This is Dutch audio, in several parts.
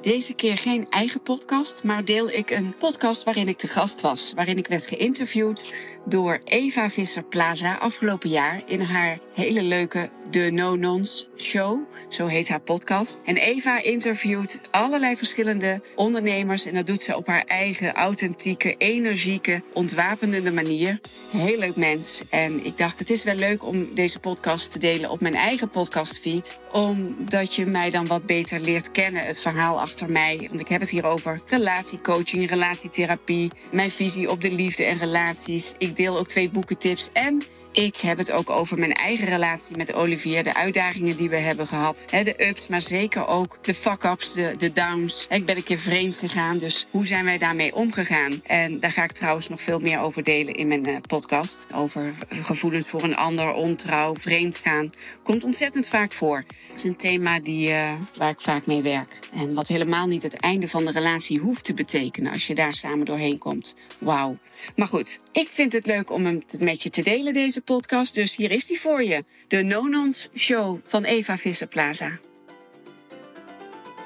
Deze keer geen eigen podcast, maar deel ik een podcast waarin ik te gast was. Waarin ik werd geïnterviewd door Eva Visser-Plaza afgelopen jaar in haar hele leuke The No Nons Show. Zo heet haar podcast. En Eva interviewt allerlei verschillende ondernemers. En dat doet ze op haar eigen authentieke, energieke, ontwapenende manier. Heel leuk mens. En ik dacht, het is wel leuk om deze podcast te delen op mijn eigen podcastfeed. Omdat je mij dan wat beter leert kennen, het verhaal achter mij. Want ik heb het hier over relatiecoaching, relatietherapie, mijn visie op de liefde en relaties. Ik deel ook twee boekentips en ik heb het ook over mijn eigen relatie met Olivier. De uitdagingen die we hebben gehad. De ups, maar zeker ook de fuck-ups, de, de downs. Ik ben een keer vreemd gegaan, dus hoe zijn wij daarmee omgegaan? En daar ga ik trouwens nog veel meer over delen in mijn eh, podcast. Over gevoelens voor een ander, ontrouw, vreemd gaan. Komt ontzettend vaak voor. Het is een thema die, uh, waar ik vaak mee werk. En wat helemaal niet het einde van de relatie hoeft te betekenen als je daar samen doorheen komt. Wauw. Maar goed, ik vind het leuk om hem met je te delen, deze podcast. Dus hier is die voor je. De Nonons Show van Eva Visser-Plaza.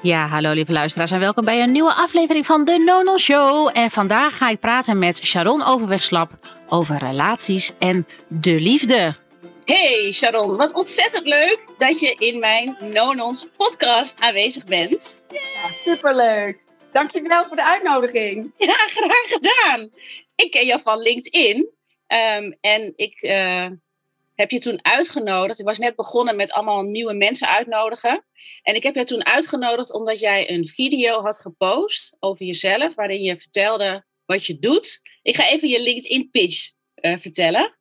Ja, hallo lieve luisteraars en welkom bij een nieuwe aflevering van de Nonon Show. En vandaag ga ik praten met Sharon Overwegslap over relaties en de liefde. Hey Sharon, wat ontzettend leuk dat je in mijn Nonons podcast aanwezig bent. Ja, superleuk. Dankjewel voor de uitnodiging. Ja, graag gedaan. Ik ken jou van LinkedIn. Ehm, en ik uh, heb je toen uitgenodigd. Ik was net begonnen met allemaal nieuwe mensen uitnodigen. En ik heb je toen uitgenodigd omdat jij een video had gepost over jezelf. Waarin je vertelde wat je doet. Ik ga even je LinkedIn pitch uh, vertellen.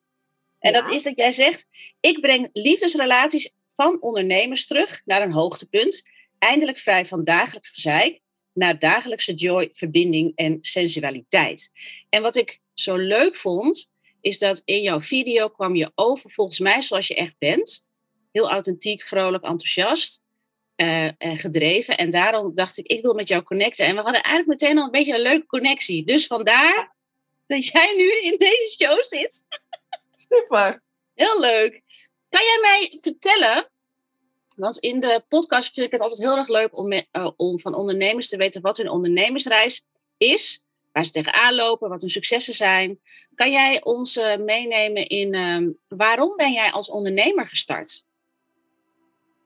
En ja. dat is dat jij zegt: Ik breng liefdesrelaties van ondernemers terug naar een hoogtepunt. Eindelijk vrij van dagelijks gezeik naar dagelijkse joy, verbinding en sensualiteit. En wat ik zo leuk vond, is dat in jouw video kwam je over volgens mij zoals je echt bent. Heel authentiek, vrolijk, enthousiast uh, en gedreven. En daarom dacht ik, ik wil met jou connecten. En we hadden eigenlijk meteen al een beetje een leuke connectie. Dus vandaar dat jij nu in deze show zit. Super. Heel leuk. Kan jij mij vertellen want in de podcast vind ik het altijd heel erg leuk om, uh, om van ondernemers te weten wat hun ondernemersreis is, waar ze tegenaan lopen, wat hun successen zijn. Kan jij ons uh, meenemen in uh, waarom ben jij als ondernemer gestart?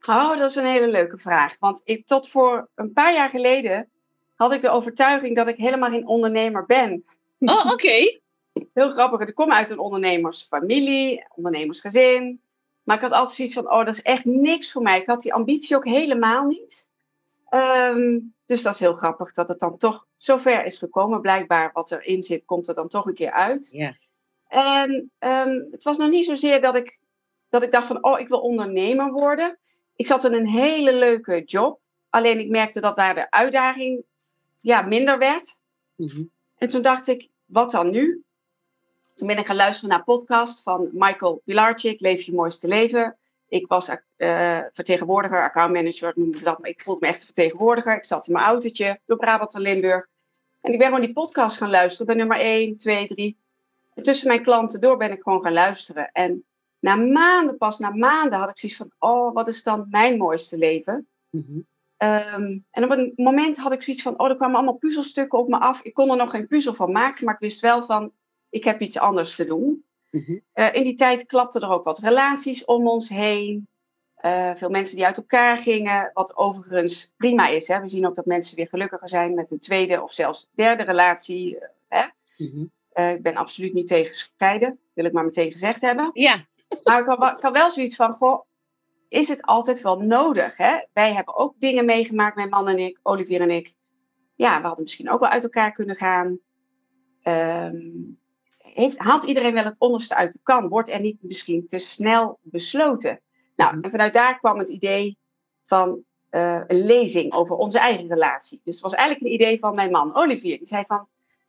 Oh, dat is een hele leuke vraag. Want ik, tot voor een paar jaar geleden had ik de overtuiging dat ik helemaal geen ondernemer ben. Oh, oké. Okay. Heel grappig. Ik kom uit een ondernemersfamilie, ondernemersgezin. Maar ik had altijd zoiets van, oh, dat is echt niks voor mij. Ik had die ambitie ook helemaal niet. Um, dus dat is heel grappig dat het dan toch zover is gekomen. Blijkbaar wat erin zit, komt er dan toch een keer uit. Ja. En um, het was nog niet zozeer dat ik, dat ik dacht van, oh, ik wil ondernemer worden. Ik zat in een hele leuke job. Alleen ik merkte dat daar de uitdaging ja, minder werd. Mm -hmm. En toen dacht ik, wat dan nu? Toen ben ik gaan luisteren naar een podcast van Michael Pilarczyk, Leef je mooiste leven. Ik was uh, vertegenwoordiger, accountmanager, noemde ik dat, maar ik voelde me echt een vertegenwoordiger. Ik zat in mijn autootje door Brabant en Limburg. En ik ben gewoon die podcast gaan luisteren, bij nummer 1, 2, 3. En tussen mijn klanten door ben ik gewoon gaan luisteren. En na maanden, pas na maanden, had ik zoiets van, oh, wat is dan mijn mooiste leven? Mm -hmm. um, en op een moment had ik zoiets van, oh, er kwamen allemaal puzzelstukken op me af. Ik kon er nog geen puzzel van maken, maar ik wist wel van, ik heb iets anders te doen. Mm -hmm. uh, in die tijd klapten er ook wat relaties om ons heen. Uh, veel mensen die uit elkaar gingen, wat overigens prima is. Hè? We zien ook dat mensen weer gelukkiger zijn met een tweede of zelfs derde relatie. Uh, hè? Mm -hmm. ik ben absoluut niet tegen scheiden, wil ik maar meteen gezegd hebben. Ja. Maar ik had, ik had wel zoiets van, goh, is het altijd wel nodig? Hè? Wij hebben ook dingen meegemaakt, mijn man en ik, Olivier en ik. Ja, we hadden misschien ook wel uit elkaar kunnen gaan. Um, heeft, haalt iedereen wel het onderste uit de kan? Wordt er niet misschien te snel besloten? Nou, en vanuit daar kwam het idee van eh, een lezing over onze eigen relatie. Dus het was eigenlijk een idee van mijn man, Olivier. Die zei van,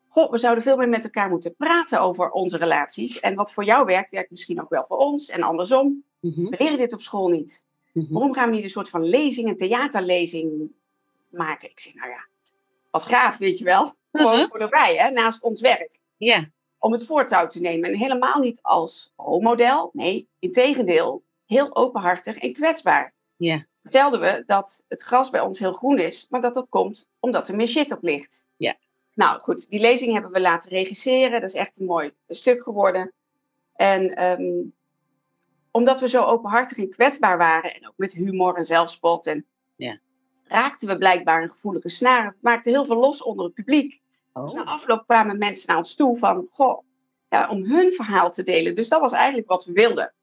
goh, we zouden veel meer met elkaar moeten praten over onze relaties. En wat voor jou werkt, werkt misschien ook wel voor ons en andersom. Mhm, We leren dit op school niet. mhm. Waarom gaan we niet een soort van lezing, een theaterlezing maken? Ik zeg, nou ja, wat gaaf, weet je wel. Gewoon Mhm. voor de rij, hè, naast ons werk. Ja, Om het voortouw te nemen. En helemaal niet als rolmodel. Nee, integendeel, heel openhartig en kwetsbaar. ja, Vertelden we dat het gras bij ons heel groen is, maar dat dat komt omdat er meer shit op ligt. Ja. Nou goed, die lezing hebben we laten regisseren. Dat is echt een mooi stuk geworden. En ehm, omdat we zo openhartig en kwetsbaar waren, en ook met humor en zelfspot, en Ja. raakten we blijkbaar een gevoelige snaar. Het maakte heel veel los onder het publiek. Dus na oh, afloop kwamen mensen naar ons toe van, goh, ja, om hun verhaal te delen. Dus dat was eigenlijk wat we wilden.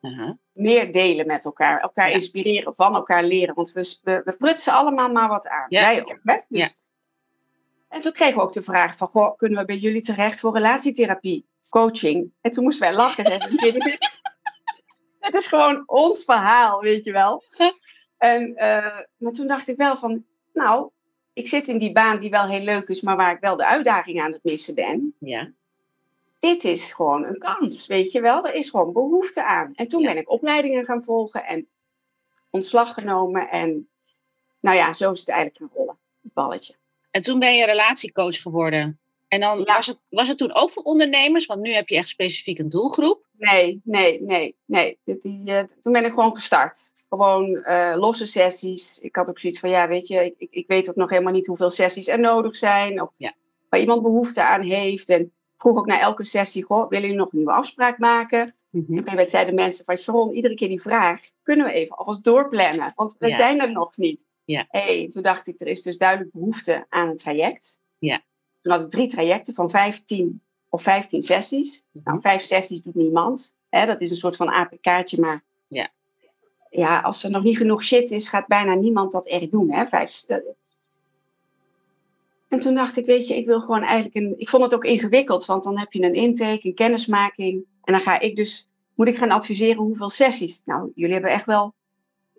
aha, Meer delen met elkaar, elkaar Ja. inspireren, van elkaar leren. Want we, we, we prutsen allemaal maar wat aan. Ja. Wij ook, hè? Dus, Ja. En toen kregen we ook de vraag van, goh, kunnen we bij jullie terecht voor relatietherapie, coaching? En toen moesten wij lachen. Het is gewoon ons verhaal, weet je wel. En, eh, maar toen dacht ik wel van, nou, ik zit in die baan die wel heel leuk is, maar waar ik wel de uitdaging aan het missen ben. ja, Dit is gewoon een kans, weet je wel. Er is gewoon behoefte aan. En toen Ja. ben ik opleidingen gaan volgen en ontslag genomen. En nou ja, zo is het eigenlijk gaan rollen, het balletje. En toen ben je relatiecoach geworden. En dan Ja. was, het, was het toen ook voor ondernemers? Want nu heb je echt specifiek een doelgroep. Nee, nee, nee, nee. Die, eh, toen ben ik gewoon gestart. Gewoon eh, losse sessies. Ik had ook zoiets van, ja, weet je, ik, ik, weet ook nog helemaal niet hoeveel sessies er nodig zijn. Of Ja. waar iemand behoefte aan heeft. En vroeg ook na elke sessie, goh, willen jullie nog een nieuwe afspraak maken? En op een gegeven moment zeiden mensen van, Sharon, iedere keer die vraag, kunnen we even alvast doorplannen? Want we Ja. zijn er nog niet. Ja. Hey, toen dacht ik, er is dus duidelijk behoefte aan een traject. Ja. Toen had ik drie trajecten van 15 of 15 sessies. Mhm. Nou, vijf sessies doet niemand. Hè, dat is een soort van APK'tje, maar Ja. Ja, als er nog niet genoeg shit is, gaat bijna niemand dat echt doen. Hè? Vijf en toen dacht ik, weet je, ik wil gewoon eigenlijk een. Ik vond het ook ingewikkeld, want dan heb je een intake, een kennismaking. En dan ga ik dus, moet ik gaan adviseren hoeveel sessies. Nou, jullie hebben echt wel.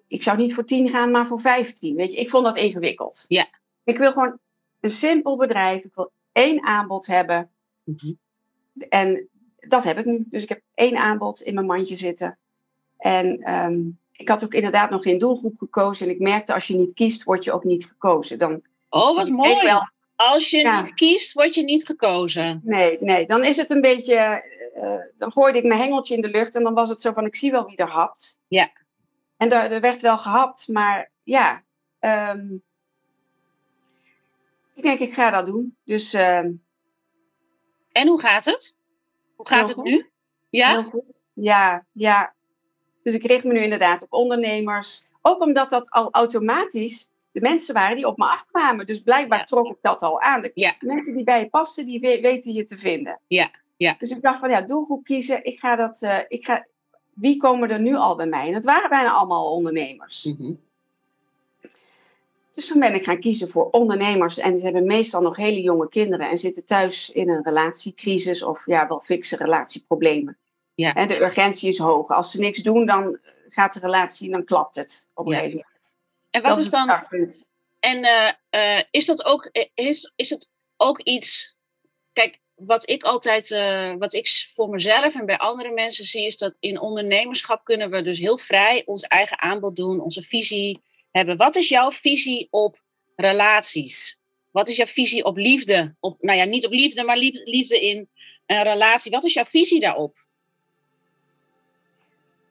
Ik zou niet voor tien gaan, maar voor vijftien. Weet je, ik vond dat ingewikkeld. Ja. Ik wil gewoon een simpel bedrijf. Ik wil één aanbod hebben. Mhm. En dat heb ik nu. Dus ik heb één aanbod in mijn mandje zitten. En ehm, ik had ook inderdaad nog geen doelgroep gekozen. En ik merkte, als je niet kiest, word je ook niet gekozen. Dan, Oh, wat ik mooi. wel- Als je Ja. niet kiest, word je niet gekozen. nee, nee, dan is het een beetje... eh, dan gooide ik mijn hengeltje in de lucht. En dan was het zo van, ik zie wel wie er hapt. Ja. En er, er werd wel gehapt. Maar ja, ehm, ik denk, ik ga dat doen. Dus ehm, En hoe gaat het? Hoe gaat het goed. nu? Ja? Heel goed. Ja, ja. Dus ik richt me nu inderdaad op ondernemers. Ook omdat dat al automatisch de mensen waren die op me afkwamen. Dus blijkbaar Ja. trok ik dat al aan. De Ja. mensen die bij je passen, die we- weten je te vinden. Ja, ja. Dus ik dacht van ja, doelgroep kiezen. Ik ga dat, eh, ik ga, wie komen er nu al bij mij? En het waren bijna allemaal ondernemers. Mhm. Dus toen ben ik gaan kiezen voor ondernemers. En ze hebben meestal nog hele jonge kinderen en zitten thuis in een relatiecrisis of ja, wel fikse relatieproblemen. Ja. En de urgentie is hoog. Als ze niks doen, dan gaat de relatie, dan klapt het op een Ja. gegeven moment. En wat Dat is dan startpunt. En eh, eh, is dat ook, eh, is, is het ook iets. Kijk, wat ik altijd, eh, wat ik voor mezelf en bij andere mensen zie, is dat in ondernemerschap kunnen we dus heel vrij ons eigen aanbod doen, onze visie hebben. Wat is jouw visie op relaties? Wat is jouw visie op liefde? Op, nou ja, niet op liefde, maar lief- liefde in een relatie. Wat is jouw visie daarop?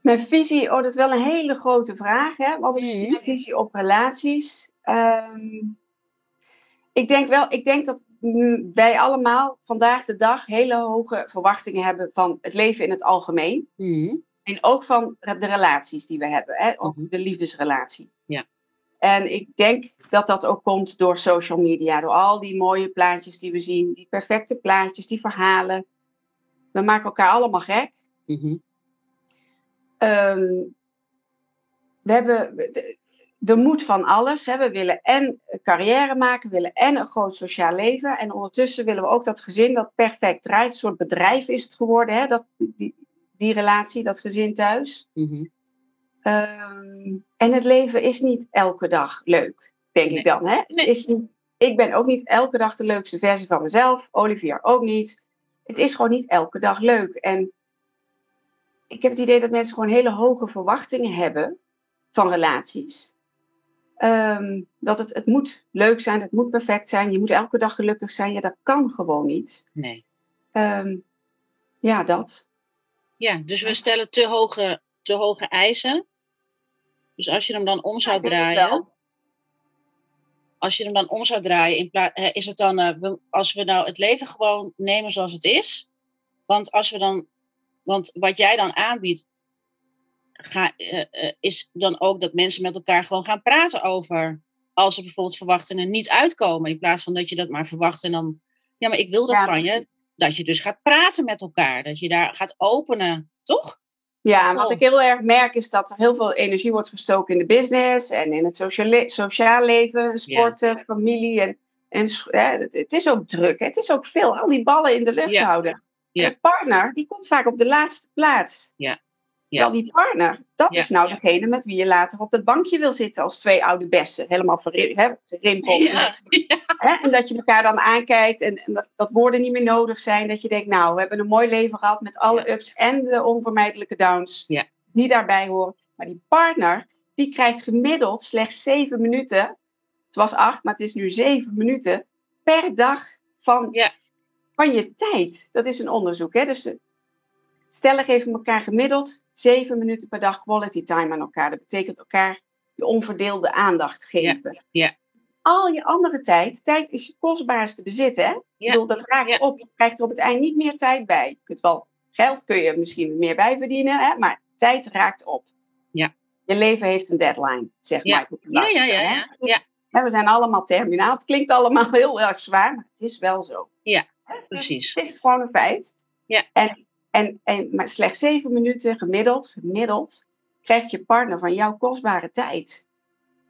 Mijn visie, oh, dat is wel een hele grote vraag. Hè? Wat is Mhm. mijn visie op relaties? Ehm, ik denk wel, ik denk dat mm, wij allemaal vandaag de dag hele hoge verwachtingen hebben van het leven in het algemeen. En ook van de relaties die we hebben, hè? ook Mhm. de liefdesrelatie. Ja. En ik denk dat dat ook komt door social media, door al die mooie plaatjes die we zien, die perfecte plaatjes, die verhalen. We maken elkaar allemaal gek. Mhm. Ehm, we hebben de, moed van alles. Hè? We willen en carrière maken, we willen en een groot sociaal leven. En ondertussen willen we ook dat gezin dat perfect draait. Een soort bedrijf is het geworden, hè? Dat, die, die relatie, dat gezin thuis. Mhm. Ehm, en het leven is niet elke dag leuk, denk Nee. ik dan. Hè? Nee. Is niet, ik ben ook niet elke dag de leukste versie van mezelf. Olivier ook niet. Het is gewoon niet elke dag leuk. En ik heb het idee dat mensen gewoon hele hoge verwachtingen hebben van relaties. Ehm, dat het, het moet leuk zijn, het moet perfect zijn. Je moet elke dag gelukkig zijn. Ja, dat kan gewoon niet. Nee. Ehm, ja, dat. Ja, dus we stellen te hoge, te hoge eisen. Dus als je hem dan om zou draaien. Als je hem dan om zou draaien, in plaats, eh, is het dan, eh, als we nou het leven gewoon nemen zoals het is. Want als we dan, want wat jij dan aanbiedt, ga, eh, eh, is dan ook dat mensen met elkaar gewoon gaan praten over. Als er bijvoorbeeld verwachtingen niet uitkomen. In plaats van dat je dat maar verwacht en dan. Ja, maar ik wil dat Ja, van je. Dat je dus gaat praten met elkaar. Dat je daar gaat openen. Toch? Ja, en wat ik heel erg merk is dat er heel veel energie wordt gestoken in de business en in het sociale, sociaal leven, sporten, familie. En, en hè, het, het is ook druk, hè. het is ook veel, al die ballen in de lucht Ja. houden. Ja. De partner, die komt vaak op de laatste plaats. Ja. Terwijl die partner, dat Ja. is nou degene met wie je later op dat bankje wil zitten als twee oude bessen. Helemaal gerimpeld. Ja. En dat je elkaar dan aankijkt en, en dat, dat woorden niet meer nodig zijn. Dat je denkt, nou, we hebben een mooi leven gehad met alle ups en de onvermijdelijke downs Ja. die daarbij horen. Maar die partner, die krijgt gemiddeld slechts zeven minuten. Het was acht, maar het is nu zeven minuten per dag van, Ja. Van je tijd. Dat is een onderzoek. Hè? Dus stellen geven elkaar gemiddeld zeven minuten per dag quality time aan elkaar. Dat betekent elkaar je onverdeelde aandacht geven. ja. Al je andere tijd, tijd is je kostbaarste bezit, hè? Ik Ja, bedoel, dat raakt ja. op. Je krijgt er op het eind niet meer tijd bij. Je kunt wel, geld kun je misschien meer bij verdienen, hè? maar tijd raakt op. Ja. Je leven heeft een deadline, zegt Ja. Michael Ja, ja, ja, hè? ja. Dus, hè, we zijn allemaal terminaal. Het klinkt allemaal heel erg zwaar, maar het is wel zo. Ja, Dus precies. het is gewoon een feit. Ja. En, en, en maar slechts zeven minuten gemiddeld, gemiddeld, krijgt je partner van jouw kostbare tijd.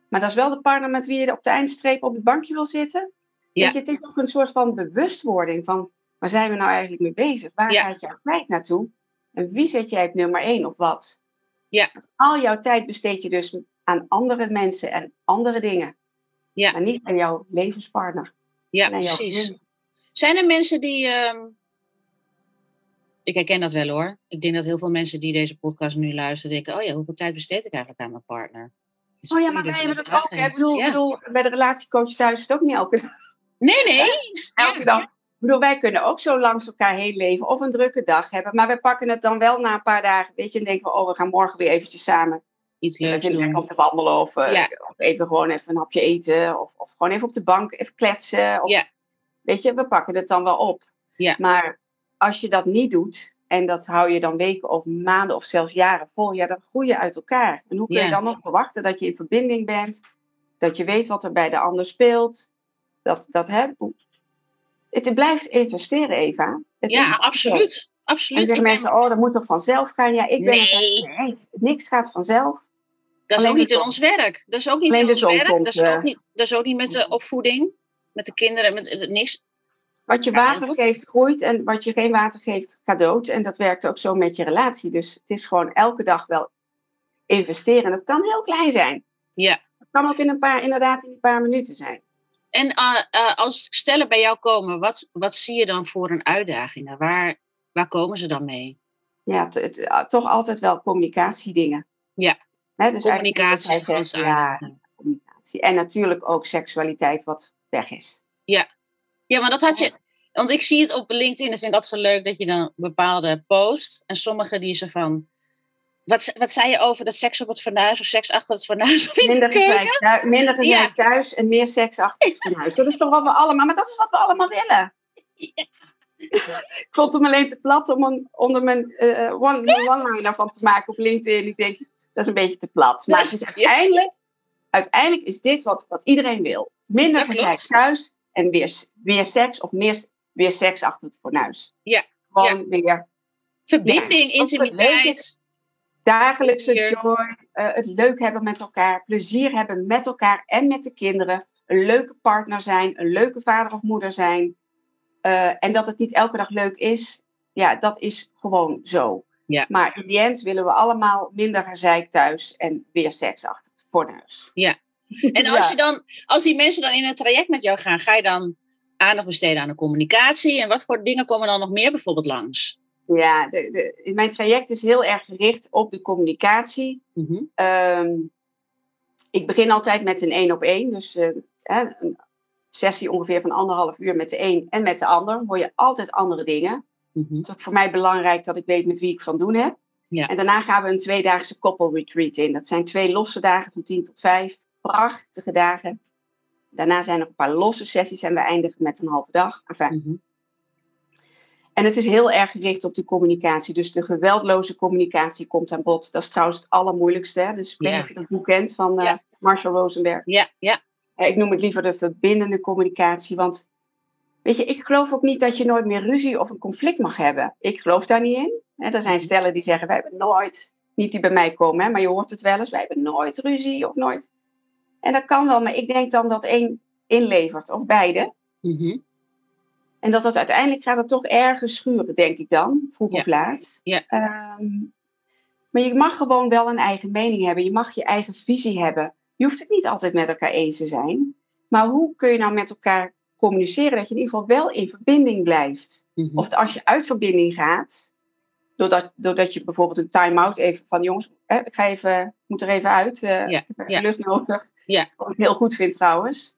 Maar dat is wel de partner met wie je op de eindstreep op het bankje wil zitten. Ja. Weet je, het is ook een soort van bewustwording van waar zijn we nou eigenlijk mee bezig? Waar Ja. gaat jouw tijd naartoe? En wie zet jij op nummer één of wat? Ja. Al jouw tijd besteed je dus aan andere mensen en andere dingen. Ja. Maar niet aan jouw levenspartner. Ja, precies. gezin. Zijn er mensen die. ehm, Ik herken dat wel hoor. Ik denk dat heel veel mensen die deze podcast nu luisteren denken: oh ja, hoeveel tijd besteed ik eigenlijk aan mijn partner? Oh ja, maar wij hebben dat ook. Ik bedoel, Ja. bedoel, bij de relatiecoach thuis is het ook niet elke dag. Nee, nee. Elke dag. Ik bedoel, wij kunnen ook zo langs elkaar heen leven of een drukke dag hebben. Maar we pakken het dan wel na een paar dagen. Weet je, en denken we, oh, we gaan morgen weer eventjes samen. Iets leuks doen. lekker om te wandelen of, eh, Ja. of even gewoon even een hapje eten. Of, of gewoon even op de bank even kletsen. Of, Ja. Weet je, we pakken het dan wel op. Ja. Maar als je dat niet doet, en dat hou je dan weken of maanden of zelfs jaren vol, ja, dan groei je uit elkaar. En hoe kun je dan nog verwachten dat je in verbinding bent? Dat je weet wat er bij de ander speelt? Dat, dat, hè, het blijft investeren, Eva. Het is Ja, zo. absoluut. En Absoluut. zeggen mensen, oh, dat moet toch vanzelf gaan? Ja, ik ben het Nee. eens. Niks gaat vanzelf. Dat is alleen ook niet in ons werk. Dat is ook niet Alleen in ons werk. Dat is, ook niet, dat is ook niet met de opvoeding. Met de kinderen. Met, met niks. Wat je water geeft, groeit. En wat je geen water geeft, gaat dood. En dat werkt ook zo met je relatie. Dus het is gewoon elke dag wel investeren. En dat kan heel klein zijn. Ja. Het kan ook in een paar, inderdaad in een paar minuten zijn. En eh, eh, als stellen bij jou komen, wat, wat zie je dan voor een uitdagingen? Waar, waar komen ze dan mee? Ja, toch altijd wel communicatiedingen. Ja. Hè, dus Communicatie is Ja, uitdaging. communicatie. En natuurlijk ook seksualiteit wat weg is. Ja, maar dat had je. Want ik zie het op LinkedIn, dat vind ik altijd zo leuk dat je dan bepaalde post. En sommige die ze van. Wat, wat zei je over dat seks op het fornuis of seks achter het fornuis? Minder gezeik, thu- minder gezeik thuis en meer seks achter het fornuis. Dat is toch wat we allemaal, maar dat is wat we allemaal willen. Ik vond hem alleen te plat om een, onder mijn one- mijn one-liner van te maken op LinkedIn. Ik denk, dat is een beetje te plat. Maar het is uiteindelijk, uiteindelijk is dit wat, wat iedereen wil. Minder gezeik thuis en weer, weer seks of meer, weer seks achter het fornuis. Ja, Gewoon weer Verbinding, Ja, intimiteit. dagelijkse joy, eh, het leuk hebben met elkaar, plezier hebben met elkaar en met de kinderen, een leuke partner zijn, een leuke vader of moeder zijn. Eh, en dat het niet elke dag leuk is, ja, dat is gewoon zo. Ja. Maar in die end willen we allemaal minder gezeik thuis en weer seks achter het fornuis. En als, Ja. je dan, als die mensen dan in een traject met jou gaan, ga je dan aandacht besteden aan de communicatie? En wat voor dingen komen dan nog meer bijvoorbeeld langs? Ja, de, de, mijn traject is heel erg gericht op de communicatie. Mhm. Ehm, ik begin altijd met een één op één. Dus eh, een sessie ongeveer van anderhalf uur met de een en met de ander. Hoor je altijd andere dingen. Mhm. Het is ook voor mij belangrijk dat ik weet met wie ik van doen heb. Ja. En daarna gaan we een tweedaagse koppelretreat in. Dat zijn twee losse dagen van 10 tot 5. Prachtige dagen. Daarna zijn er een paar losse sessies en we eindigen met een halve dag. Enfin, Mhm. en het is heel erg gericht op de communicatie. Dus de geweldloze communicatie komt aan bod. Dat is trouwens het allermoeilijkste. Hè? Dus ik weet niet of je dat boek kent van Ja. Marshall Rosenberg. Ja, ja. Eh, ik noem het liever de verbindende communicatie. Want weet je, ik geloof ook niet dat je nooit meer ruzie of een conflict mag hebben. Ik geloof daar niet in. Er zijn stellen die zeggen, wij hebben nooit, niet die bij mij komen, hè, maar je hoort het wel eens, wij hebben nooit ruzie of nooit. En dat kan wel, maar ik denk dan dat één inlevert, of beide. Mhm. En dat dat uiteindelijk gaat het toch ergens schuren, denk ik dan, vroeg Ja. of laat. Ja. Ehm, maar je mag gewoon wel een eigen mening hebben. Je mag je eigen visie hebben. Je hoeft het niet altijd met elkaar eens te zijn. Maar hoe kun je nou met elkaar communiceren dat je in ieder geval wel in verbinding blijft? Mhm. Of als je uit verbinding gaat, doordat, doordat je bijvoorbeeld een time-out even van jongens, hè, ik ga even, ik moet er even uit, Ja, ik heb ja. lucht nodig. Ja. Wat ik heel goed vind trouwens.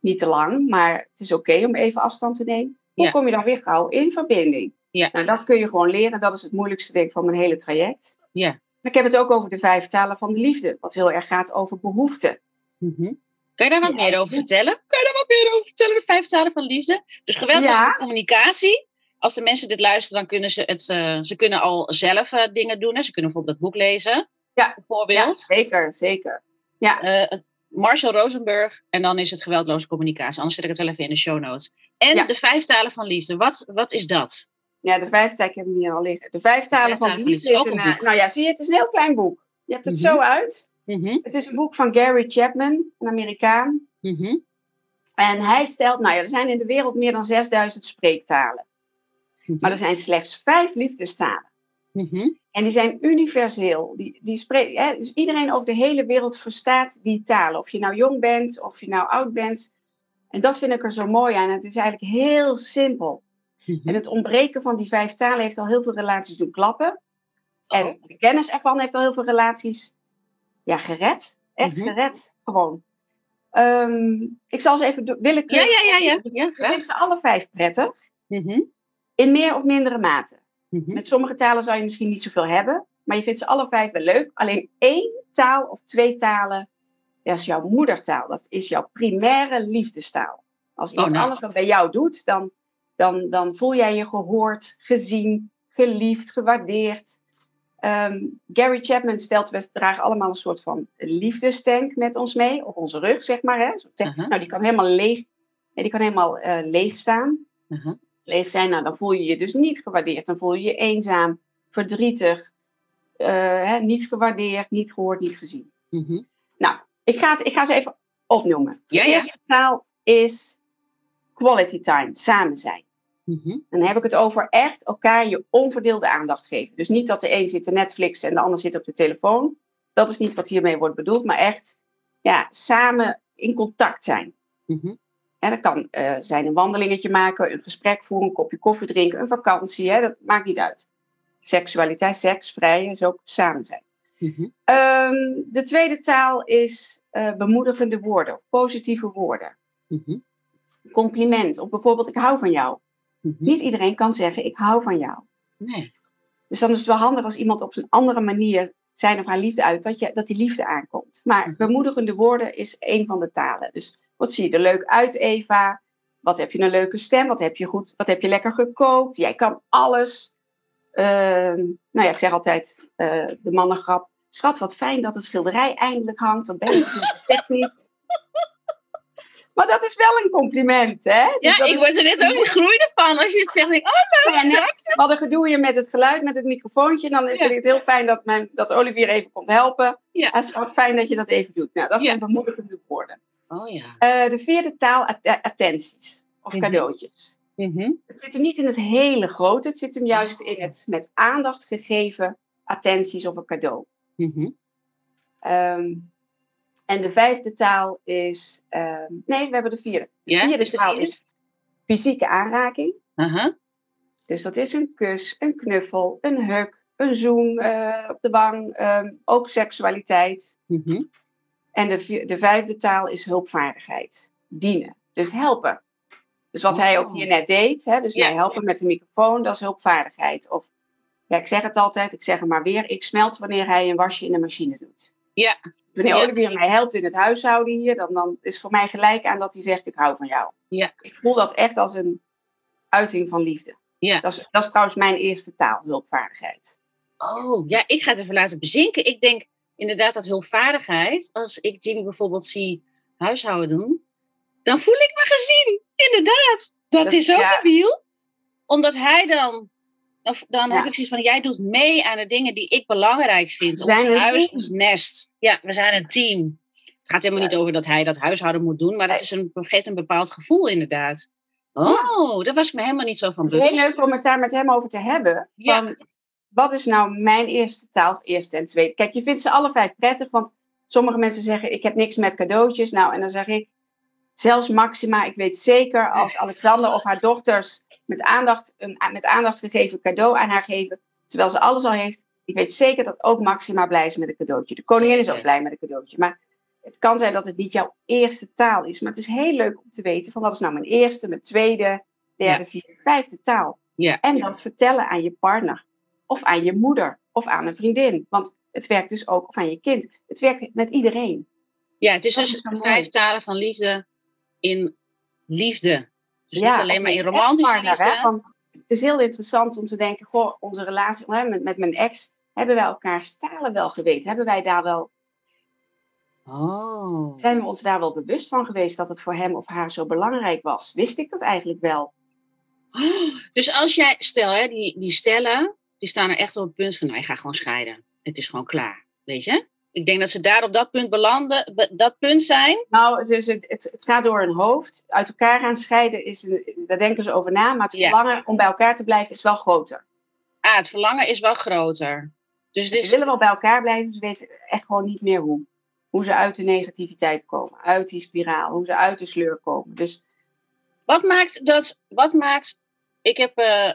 Niet te lang, maar het is oké om even afstand te nemen. Hoe kom je dan weer gauw in verbinding? Ja. Nou, dat kun je gewoon leren. Dat is het moeilijkste denk ik van mijn hele traject. Ja. Maar ik heb het ook over de vijf talen van de liefde, wat heel erg gaat over behoeften. Mhm. Kan je daar wat Ja. meer over vertellen? Kan je daar wat meer over vertellen? De vijf talen van liefde. Dus geweldloze Ja. communicatie. Als de mensen dit luisteren, dan kunnen ze het. eh, ze kunnen al zelf eh, dingen doen. Hè. Ze kunnen bijvoorbeeld dat boek lezen. Ja. Bijvoorbeeld. zeker, zeker. Eh, Marshall Rosenberg. En dan is het geweldloze communicatie. Anders zet ik het wel even in de show notes. En Ja. de vijf talen van liefde. Wat, wat is dat? Ja, de vijf talen hebben we hier al liggen. De vijf talen vijf van talen de van liefde liefde is een, een nou ja, zie je, het is een heel klein boek. Je hebt het Mhm. zo uit. Mhm, Het is een boek van Gary Chapman, een Amerikaan. mhm, En hij stelt, nou ja, er zijn in de wereld meer dan 6000 spreektalen. mhm, Maar er zijn slechts vijf liefdestalen. En die zijn universeel. Die, die spreek, hè, dus iedereen over de hele wereld verstaat die talen. Of je nou jong bent, of je nou oud bent. En dat vind ik er zo mooi aan. Het is eigenlijk heel simpel. En het ontbreken van die vijf talen heeft al heel veel relaties doen klappen. En Oh. de kennis ervan heeft al heel veel relaties ja, gered. Echt Mhm. gered, gewoon. Ehm, ik zal ze even do- Ja, ja, ja, ja. ja Ik ze alle vijf prettig. Mhm, In meer of mindere mate. mhm. Met sommige talen zou je misschien niet zoveel hebben. Maar je vindt ze alle vijf wel leuk. Alleen één taal of twee talen, dat is jouw moedertaal. Dat is jouw primaire liefdestaal. Als iemand nou. anders dat bij jou doet, dan, dan, dan voel jij je gehoord, gezien, geliefd, gewaardeerd. Ehm, Gary Chapman stelt, we dragen allemaal een soort van liefdestank met ons mee, op onze rug, zeg maar. Hè? Zo Aha. Nou, die kan helemaal leeg, nee, die kan helemaal eh, leeg staan Aha. leeg zijn, nou, dan voel je je dus niet gewaardeerd. Dan voel je je eenzaam, verdrietig, eh, hè, niet gewaardeerd, niet gehoord, niet gezien. Mhm. Nou, ik ga, het, ik ga ze even opnoemen. Ja, de eerste taal is quality time, samen zijn. Mhm. Dan heb ik het over echt elkaar je onverdeelde aandacht geven. Dus niet dat de een zit te Netflix en de ander zit op de telefoon. Dat is niet wat hiermee wordt bedoeld, maar echt ja, samen in contact zijn. Mhm. Hè, dat kan eh, zijn een wandelingetje maken, een gesprek voeren, een kopje koffie drinken, een vakantie. Hè, dat maakt niet uit. Seksualiteit, seks, vrij is ook samen zijn. Mhm. Ehm, de tweede taal is eh, bemoedigende woorden of positieve woorden. Mhm. Compliment of bijvoorbeeld ik hou van jou. Niet iedereen kan zeggen ik hou van jou. Nee. Dus dan is het wel handig als iemand op een andere manier zijn of haar liefde uit, dat, je, dat die liefde aankomt. Maar Mhm. bemoedigende woorden is een van de talen. Dus wat zie je er leuk uit, Eva? Wat heb je een leuke stem? Wat heb je, goed, wat heb je lekker gekookt? Jij kan alles. Ehm, nou ja, ik zeg altijd eh, de mannengrap. Schat, wat fijn dat het schilderij eindelijk hangt. Wat ben je goed techniek. Maar dat is wel een compliment, hè? Dus Ja, dat ik word er net ook groeide van. Als je het zegt, denk ik, oh, ja, net, we hadden gedoe hier met het geluid, met het microfoontje. Dan is Ja. het heel fijn dat, mijn, dat Olivier even komt helpen. Ja. Het is wat fijn dat je dat even doet. Nou, dat Ja. zijn bemoedigende woorden. oh ja. Eh, de vierde taal, att- attenties of Mhm. cadeautjes. Mhm. Het zit hem niet in het hele grote, het zit hem juist in het met aandacht gegeven attenties of een cadeau. Mhm. Ehm, en de vijfde taal is. ehm, nee, we hebben de vierde. De Ja, vierde dus de taal vierde? is fysieke aanraking. Aha. Dus dat is een kus, een knuffel, een huk, een zoen eh, op de wang, ehm, ook seksualiteit. Mhm. En de, de vijfde taal is hulpvaardigheid, dienen, dus helpen. Dus wat hij ook Oh. hier net deed, hè, dus Ja. mij helpen met de microfoon, dat is hulpvaardigheid. Of, ja, ik zeg het altijd, ik zeg het maar weer, ik smelt wanneer hij een wasje in de machine doet. Ja. Wanneer Ja. Olivier mij helpt in het huishouden hier, dan, dan is voor mij gelijk aan dat hij zegt, ik hou van jou. Ja. Ik voel dat echt als een uiting van liefde. Ja. Dat is, dat is trouwens mijn eerste taal, hulpvaardigheid. Oh, ja, ik ga het even laten bezinken. Ik denk inderdaad dat hulpvaardigheid, als ik Jimmy bijvoorbeeld zie huishouden doen, dan voel ik me gezien. Inderdaad. Dat, Dat- is ook ja. debiel. Omdat hij dan, dan, dan Ja. heb ik zoiets van, jij doet mee aan de dingen die ik belangrijk vind. Ons huis, ons nest. Ja, we zijn een team. Het gaat helemaal Ja. niet over dat hij dat huishouden moet doen, maar dat is een, geeft een bepaald gevoel inderdaad. Oh, daar was ik me helemaal niet zo van is heel bewust. leuk om het daar met hem over te hebben. Ja. Van, wat is nou mijn eerste taal, of eerste en tweede? Kijk, je vindt ze alle vijf prettig, want sommige mensen zeggen, ik heb niks met cadeautjes. Nou, en dan zeg ik, zelfs Maxima, ik weet zeker als Alexander of haar dochters met aandacht, een met aandacht gegeven cadeau aan haar geven, terwijl ze alles al heeft, ik weet zeker dat ook Maxima blij is met een cadeautje. De koningin is ook blij met een cadeautje. Maar het kan zijn dat het niet jouw eerste taal is. Maar het is heel leuk om te weten van wat is nou mijn eerste, mijn tweede, derde, vierde, vijfde taal. Ja. En dat vertellen aan je partner. Of aan je moeder. Of aan een vriendin. Want het werkt dus ook of aan je kind. Het werkt met iedereen. Ja, het is Dat dus is vijf talen van liefde in liefde. Dus Ja, niet alleen maar in romantische liefde. het is heel interessant om te denken, goh, onze relatie hè, met, met mijn ex, hebben wij elkaars talen wel geweten? Hebben wij daar wel, Oh. zijn we ons daar wel bewust van geweest dat het voor hem of haar zo belangrijk was? Wist ik dat eigenlijk wel? Dus als jij, stel hè, die, die stellen, die staan er echt op het punt van, nou, je gaat gewoon scheiden. Het is gewoon klaar, weet je? Ik denk dat ze daar op dat punt belanden, be- dat punt zijn. Nou, dus het, het, het gaat door hun hoofd. Uit elkaar gaan scheiden, is, daar denken ze over na. Maar het Ja. verlangen om bij elkaar te blijven is wel groter. Ah, het verlangen is wel groter. Dus Ze is, willen wel bij elkaar blijven, ze weten echt gewoon niet meer hoe. Hoe ze uit de negativiteit komen, uit die spiraal, hoe ze uit de sleur komen. Dus wat maakt dat, wat maakt, ik heb, eh,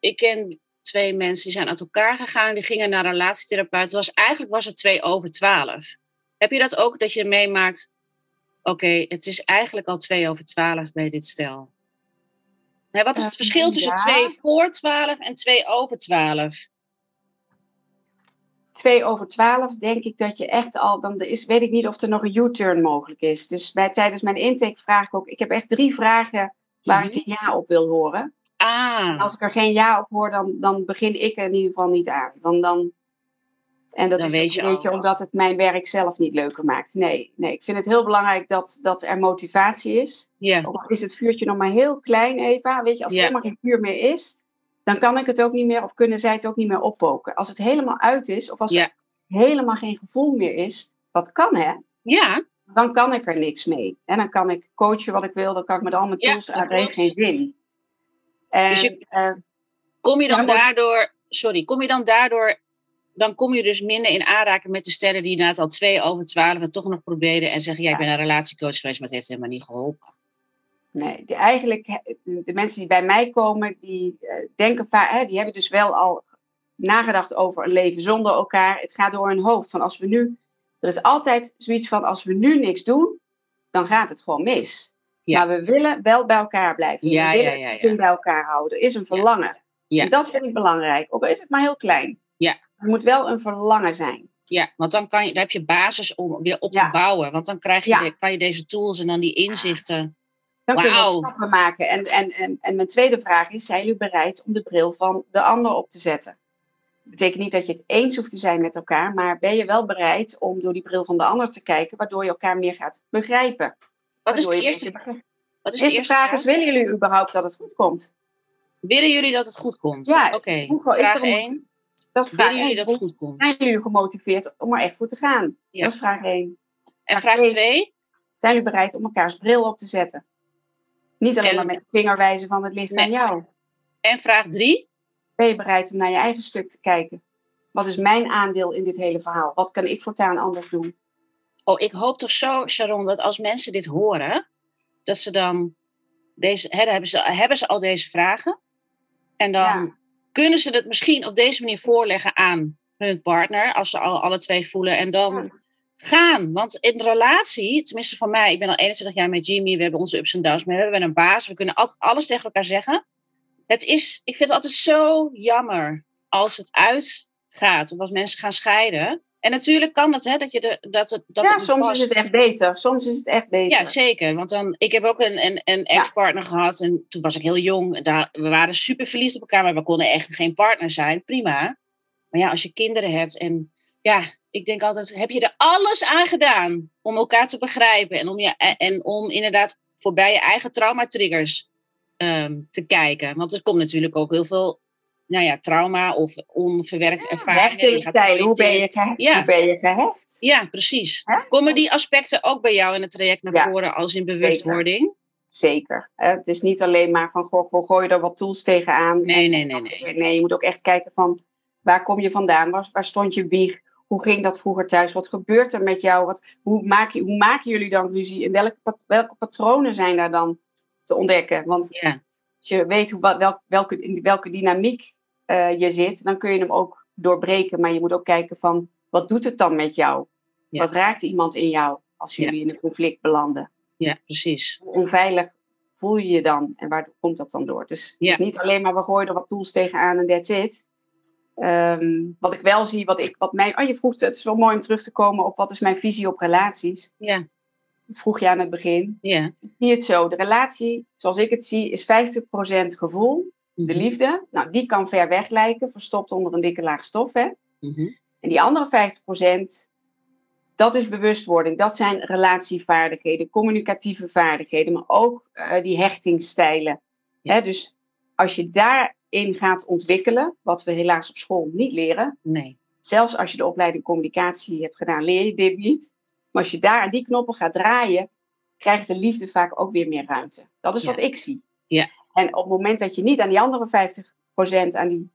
ik ken twee mensen die zijn uit elkaar gegaan en die gingen naar een relatietherapeut. Het was, eigenlijk was het twee over twaalf. Heb je dat ook, dat je meemaakt, oké, het is eigenlijk al twee over twaalf bij dit stel? Hè, wat is het Eh, verschil tussen twee voor twaalf en twee over twaalf? twee over twaalf denk ik dat je echt al, dan is, weet ik niet of er nog een U-turn mogelijk is. Dus bij, tijdens mijn intake vraag ik ook, ik heb echt drie vragen waar ik een ja op wil horen. Ah, als ik er geen ja op hoor, dan, dan begin ik er in ieder geval niet aan. Dan, dan, en dat Dan is weet een beetje omdat het mijn werk zelf niet leuker maakt. Nee, nee ik vind het heel belangrijk dat, dat er motivatie is. ja. Ook al is het vuurtje nog maar heel klein, Eva. Weet je, als er Ja. helemaal geen vuur meer is, dan kan ik het ook niet meer, of kunnen zij het ook niet meer oppoken. Als het helemaal uit is, of als Ja. er helemaal geen gevoel meer is, wat kan hè, Ja, dan kan ik er niks mee. En dan kan ik coachen wat ik wil, dan kan ik met al mijn Ja, tools, dat maar het heeft geen zin. En, Dus je- eh, kom je dan daardoor, sorry, kom je dan daardoor, dan kom je dus minder in aanraking met de stellen die inderdaad al twee over twaalf het toch nog proberen en zeggen, ja, ik ben een relatiecoach geweest, maar het heeft helemaal niet geholpen. Nee, die eigenlijk, de, mensen die bij mij komen, die eh, denken vaak, hè, die hebben dus wel al nagedacht over een leven zonder elkaar. Het gaat door hun hoofd. Van als we nu, er is altijd zoiets van, als we nu niks doen, dan gaat het gewoon mis. Ja. Maar we willen wel bij elkaar blijven. Ja, we willen ja, ja, het bij elkaar houden. Is een verlangen. En dat vind ik belangrijk. Ook al is het maar heel klein. Ja. Er moet wel een verlangen zijn. Ja, want dan, kan je, dan heb je basis om weer op te bouwen. Want dan krijg je de- kan je deze tools en dan die inzichten. Dan kunnen Wauw. we stappen maken. En, en, en, en mijn tweede vraag is, zijn jullie bereid om de bril van de ander op te zetten? Dat betekent niet dat je het eens hoeft te zijn met elkaar, maar ben je wel bereid om door die bril van de ander te kijken, waardoor je elkaar meer gaat begrijpen? Wat is de eerste, beter- wat is De eerste vraag vraag? is, willen jullie überhaupt dat het goed komt? Willen jullie dat het goed komt? Ja, Oké, is vraag er om- 1. Dat is vraag Willen jullie dat het goed komt? Zijn jullie gemotiveerd om er echt voor te gaan? Ja. Dat is vraag 1. En vraag vraag twee. 2? Zijn jullie bereid om elkaars bril op te zetten? Niet alleen En- maar met de vinger wijzen van het ligt Nee. aan jou. En vraag drie. Ben je bereid om naar je eigen stuk te kijken? Wat is mijn aandeel in dit hele verhaal? Wat kan ik voortaan anders doen? Oh, ik hoop toch zo, Sharon, dat als mensen dit horen, dat ze dan deze, hè, dan hebben, ze, hebben ze al deze vragen. En dan Ja. kunnen ze het misschien op deze manier voorleggen aan hun partner, als ze al alle twee voelen. En dan Ja. gaan. Want in relatie, tenminste van mij, ik ben al 21 jaar met Jimmy, we hebben onze ups en downs, maar we hebben een baas, we kunnen altijd alles tegen elkaar zeggen. Het is, ik vind het altijd zo jammer als het uitgaat, of als mensen gaan scheiden. En natuurlijk kan het, hè, dat je de, dat het, dat ja, het soms past. is het echt beter. Soms is het echt beter. Ja, zeker. Want dan, ik heb ook een, een, een Ja. ex-partner gehad. En toen was ik heel jong. Daar, we waren super verliefd op elkaar, maar we konden echt geen partner zijn. Prima. Maar ja, als je kinderen hebt. En ja, ik denk altijd: heb je er alles aan gedaan om elkaar te begrijpen? En om, je, en, om inderdaad voorbij je eigen traumatriggers ehm te kijken. Want er komt natuurlijk ook heel veel nou ja, trauma of onverwerkte ervaringen. hoe ben je, gehecht? Ja. hoe ben je gehecht? Ja, precies. Komen die aspecten ook bij jou in het traject naar Ja, voren als in bewustwording? Zeker. Het is niet alleen maar van, goh, goh, gooi er wat tools tegenaan. Nee, nee, nee, nee. Nee, je moet ook echt kijken van, waar kom je vandaan? Waar, waar stond je wieg? Hoe ging dat vroeger thuis? Wat gebeurt er met jou? Wat, hoe, maak je, hoe maken jullie dan ruzie? En welke, welke patronen zijn daar dan te ontdekken? Want Ja, als je weet hoe, wel, welke, welke dynamiek eh, je zit, dan kun je hem ook doorbreken. Maar je moet ook kijken van, wat doet het dan met jou? Ja. Wat raakt iemand in jou als Ja. jullie in een conflict belanden? ja, precies. Hoe onveilig voel je je dan? En waar komt dat dan door? Dus het Ja. is niet alleen maar, we gooien er wat tools tegenaan en that's it. Ehm, wat ik wel zie, wat, ik, wat mij... Oh, je vroeg, het is wel mooi om terug te komen op wat is mijn visie op relaties. Ja, Dat vroeg je aan het begin. ja. Ik zie het zo, de relatie, zoals ik het zie, is 50% gevoel, de liefde. Nou, die kan ver weg lijken, verstopt onder een dikke laag stof. Hè? mhm. En die andere 50%, dat is bewustwording. Dat zijn relatievaardigheden, communicatieve vaardigheden, maar ook eh, die hechtingsstijlen. Ja. Hè, dus als je daarin gaat ontwikkelen, wat we helaas op school niet leren, Nee. zelfs als je de opleiding communicatie hebt gedaan, leer je dit niet. Maar als je daar aan die knoppen gaat draaien, krijgt de liefde vaak ook weer meer ruimte. Dat is Ja. wat ik zie. Ja. En op het moment dat je niet aan die andere 50% aan die,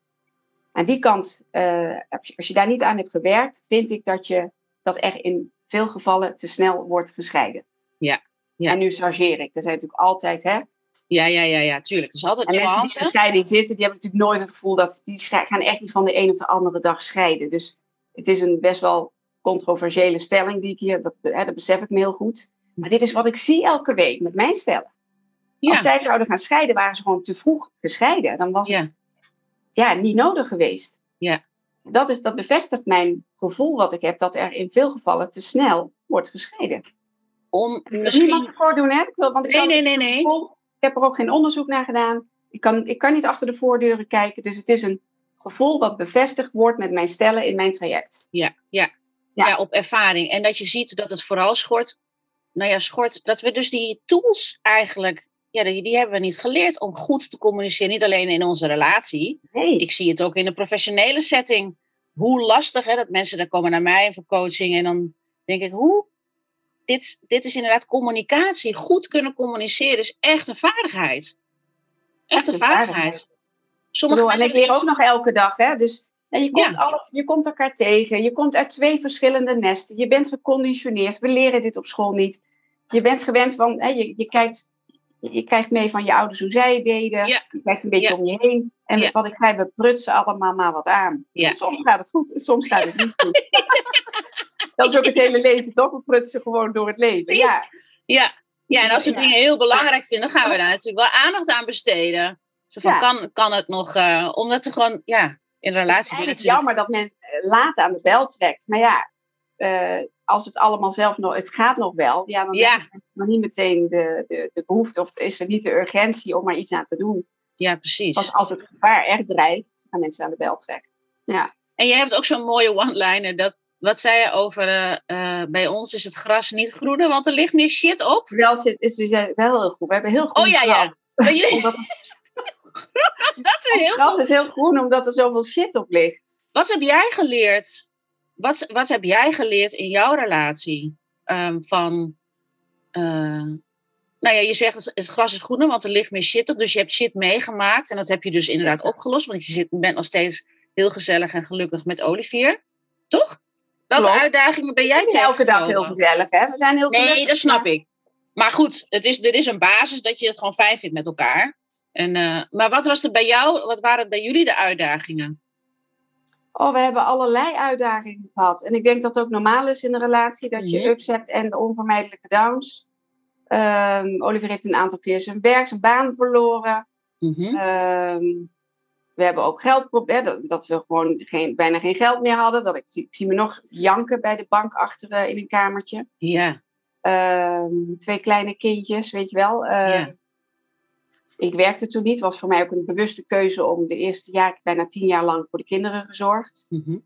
aan die kant, eh, als je daar niet aan hebt gewerkt, vind ik dat, je, dat er in veel gevallen te snel wordt gescheiden. Ja. Ja. En nu chargeer ik. Er zijn natuurlijk altijd, hè, Ja, ja, ja, ja, tuurlijk. Het is altijd en mensen die in scheiding zitten, die hebben natuurlijk nooit het gevoel dat die gaan echt niet van de een op de andere dag scheiden. Dus het is een best wel controversiële stelling die ik hier, dat, hè, dat besef ik me heel goed. Maar dit is wat ik zie elke week met mijn stellen. Als zij zouden gaan scheiden, waren ze gewoon te vroeg gescheiden. Dan was Ja. het ja, niet nodig geweest. Ja. Dat, is, dat bevestigt mijn gevoel wat ik heb, dat er in veel gevallen te snel wordt gescheiden. om Ik wil misschien... niemand voordoen, hè? Ik wil, want ik Nee, nee, nee, nee. gevoel. Ik heb er ook geen onderzoek naar gedaan. Ik kan, ik kan niet achter de voordeuren kijken. Dus het is een gevoel wat bevestigd wordt met mijn stellen in mijn traject. Ja, ja. Ja. Ja. op ervaring. En dat je ziet dat het vooral schort, nou ja, schort, dat we dus die tools eigenlijk, ja, die, die hebben we niet geleerd om goed te communiceren. Niet alleen in onze relatie. Nee. Ik zie het ook in de professionele setting. Hoe lastig, hè, dat mensen dan komen naar mij voor coaching en dan denk ik, hoe? Dit, dit is inderdaad communicatie. Goed kunnen communiceren is echt een vaardigheid. Echt een vaardigheid. Sommige bedoel, en ik mensen leer ook nog elke dag. Hè? Dus je, komt Ja. alle, je komt elkaar tegen. Je komt uit twee verschillende nesten. Je bent geconditioneerd. We leren dit op school niet. Je bent gewend van, hè, je, je, kijkt, je krijgt mee van je ouders hoe zij het deden. Ja. Je kijkt een beetje Ja. om je heen. En Ja. wat ik zei, we prutsen allemaal maar wat aan. Soms gaat het goed en soms gaat het niet goed. Dat is ook het hele leven, toch? We prutsen gewoon door het leven. Ja, Ja. ja, en als we dingen heel belangrijk vinden, gaan we daar natuurlijk wel aandacht aan besteden. Zo van, kan, kan het nog, eh, omdat ze gewoon, ja, in Het relatie is eigenlijk natuurlijk... jammer dat men eh, laat aan de bel trekt. Maar ja, eh, als het allemaal zelf nog, het gaat nog wel, ja, dan Ja. is nog niet meteen de, de, de behoefte of is er niet de urgentie om er iets aan te doen. Ja, precies. Want als het gevaar echt dreigt, gaan mensen aan de bel trekken. Ja, En je hebt ook zo'n mooie one-liner. Dat, wat zei je over, eh, eh, bij ons is het gras niet groener, want er ligt meer shit op. wel zit, is dus wel heel goed. We hebben heel groen Oh ja, ja. gras. Bij jullie, Omdat, dat is het heel gras is heel groen omdat er zoveel shit op ligt. Wat heb jij geleerd? Wat, wat heb jij geleerd in jouw relatie? Ehm, van, eh, nou ja, je zegt het- gras is groener, want er ligt meer shit op. Dus je hebt shit meegemaakt. En dat heb je dus inderdaad opgelost. Want je zit, bent nog steeds heel gezellig en gelukkig met Olivier. Toch? Welke Klopt. uitdagingen ben jij is elke dag heel gezellig, hè? We zijn heel Nee, gelukkig, dat snap ik. Maar goed, het is, er is een basis dat je het gewoon fijn vindt met elkaar. En, eh, maar wat was er bij jou, wat waren bij jullie de uitdagingen? Oh, we hebben allerlei uitdagingen gehad. En ik denk dat het ook normaal is in een relatie dat je Mhm. ups hebt en de onvermijdelijke downs. Ehm, Oliver heeft een aantal keer zijn werk, zijn baan verloren. Mhm. Ehm, we hebben ook geldproblemen, dat, dat we gewoon geen, bijna geen geld meer hadden. Dat ik, zie- ik zie me nog janken bij de bank achter eh, in een kamertje. Ja, Ehm, twee kleine kindjes, weet je wel. Ja. Ik werkte toen niet. Het was voor mij ook een bewuste keuze om de eerste jaar, bijna tien jaar lang, voor de kinderen gezorgd. Mhm.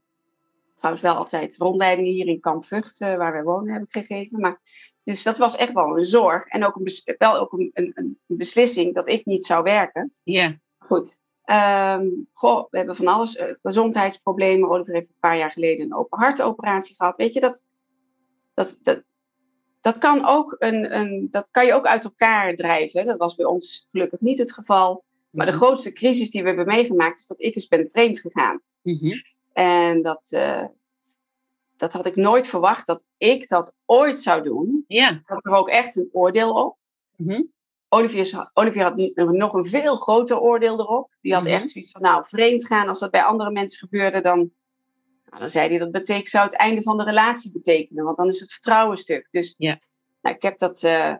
Trouwens wel altijd rondleidingen hier in Kamp Vught, eh, waar wij wonen, heb ik gegeven. Maar, dus dat was echt wel een zorg. En ook een, wel ook een, een, een beslissing dat ik niet zou werken. ja, Goed. Ehm, goh, we hebben van alles. eh, gezondheidsproblemen. Oliver heeft een paar jaar geleden een open hartoperatie gehad. Weet je, dat, dat, dat, dat, kan ook een, een, dat kan je ook uit elkaar drijven. Dat was bij ons gelukkig niet het geval. Maar de grootste crisis die we hebben meegemaakt is dat ik eens ben vreemd gegaan. Mhm. En dat, eh, dat had ik nooit verwacht dat ik dat ooit zou doen. ja. Ik had er ook echt een oordeel op. Mhm. Olivier, Olivier had nog een veel groter oordeel erop. Die had Mhm. echt zoiets van, nou, vreemd gaan, als dat bij andere mensen gebeurde, dan, nou, dan zei hij dat betekent, zou het einde van de relatie betekenen, want dan is het vertrouwen stuk. Dus Ja. nou, ik heb dat, eh,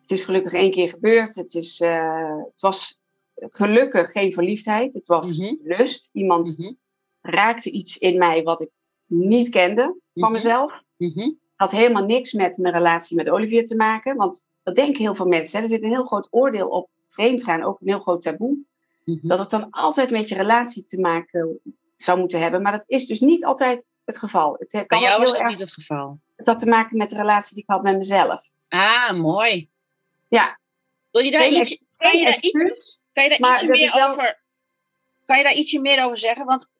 het is gelukkig één keer gebeurd. Het, is, eh, het was gelukkig geen verliefdheid, het was Mhm. lust. Iemand Mhm. raakte iets in mij wat ik niet kende van Mhm. mezelf Mhm. had helemaal niks met mijn relatie met Olivier te maken. Want dat denken heel veel mensen. Hè. Er zit een heel groot oordeel op vreemdgaan, ook een heel groot taboe. Dat het dan altijd met je relatie te maken zou moeten hebben. Maar dat is dus niet altijd het geval. Het kan Bij ook jou heel dat erg niet het geval. het had te maken met de relatie die ik had met mezelf. Ah, mooi. Ja, Wil je daar, geen, iets, ex- kan je daar, iets, kan je daar ietsje meer is wel- over... Kan je daar ietsje meer over zeggen? Want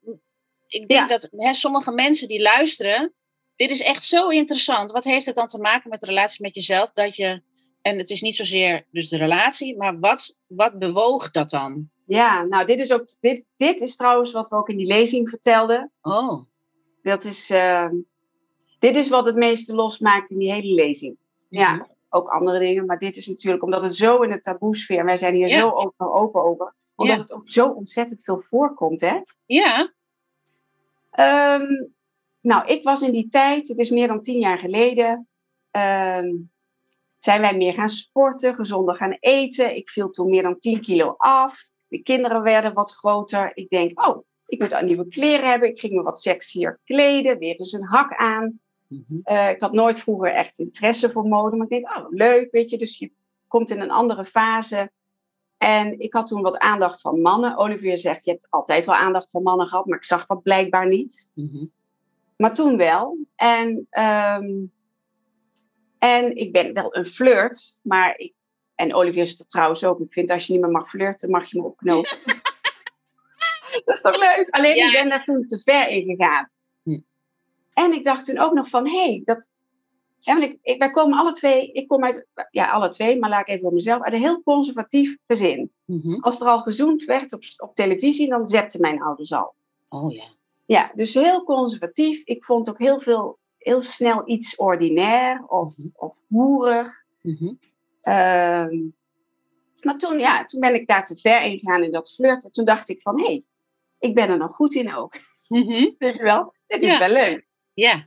ik denk Ja. dat hè, sommige mensen die luisteren... Dit is echt zo interessant. Wat heeft het dan te maken met de relatie met jezelf? Dat je... En het is niet zozeer dus de relatie, maar wat, wat bewoog dat dan? Ja, nou dit is, ook, dit, dit is trouwens wat we ook in die lezing vertelden. Oh, Dat is, eh, dit is wat het meeste losmaakt in die hele lezing. Ja, Mhm. ook andere dingen. Maar dit is natuurlijk omdat het zo in de taboesfeer, en wij zijn hier Ja. zo open, open over, omdat Ja. het ook zo ontzettend veel voorkomt. Hè? Ja, Ehm, nou, ik was in die tijd, het is meer dan tien jaar geleden, ehm, zijn wij meer gaan sporten, gezonder gaan eten. Ik viel toen meer dan 10 kilo af. De kinderen werden wat groter. Ik denk, oh, ik moet nieuwe kleren hebben. Ik ging me wat sexier kleden, weer eens een hak aan. Mhm. Eh, ik had nooit vroeger echt interesse voor mode, maar ik denk, oh, leuk, weet je. Dus je komt in een andere fase. En ik had toen wat aandacht van mannen. Olivier zegt, je hebt altijd wel aandacht van mannen gehad, maar ik zag dat blijkbaar niet. Mhm. Maar toen wel. En, ehm, en ik ben wel een flirt, maar ik, en Olivier is dat trouwens ook. Ik vind als je niet meer mag flirten, mag je me opknopen. dat is toch leuk? Alleen Ja. ik ben daar toen te ver in gegaan. Hm. En ik dacht toen ook nog van, hé, hey, dat... Ja, want ik, ik, wij komen alle twee, ik kom uit, ja, alle twee, maar laat ik even voor mezelf, uit een heel conservatief gezin. Mhm. Als er al gezoend werd op, op televisie, dan zepten mijn ouders al. Oh ja. Ja, dus heel conservatief. Ik vond ook heel veel, heel snel iets ordinair of, of hoerig. Mhm. Ehm, maar toen, ja, toen ben ik daar te ver in gegaan in dat flirten. Toen dacht ik van, hé, hey, ik ben er nog goed in ook. Weet je wel? Dit is Ja. wel leuk. Ja.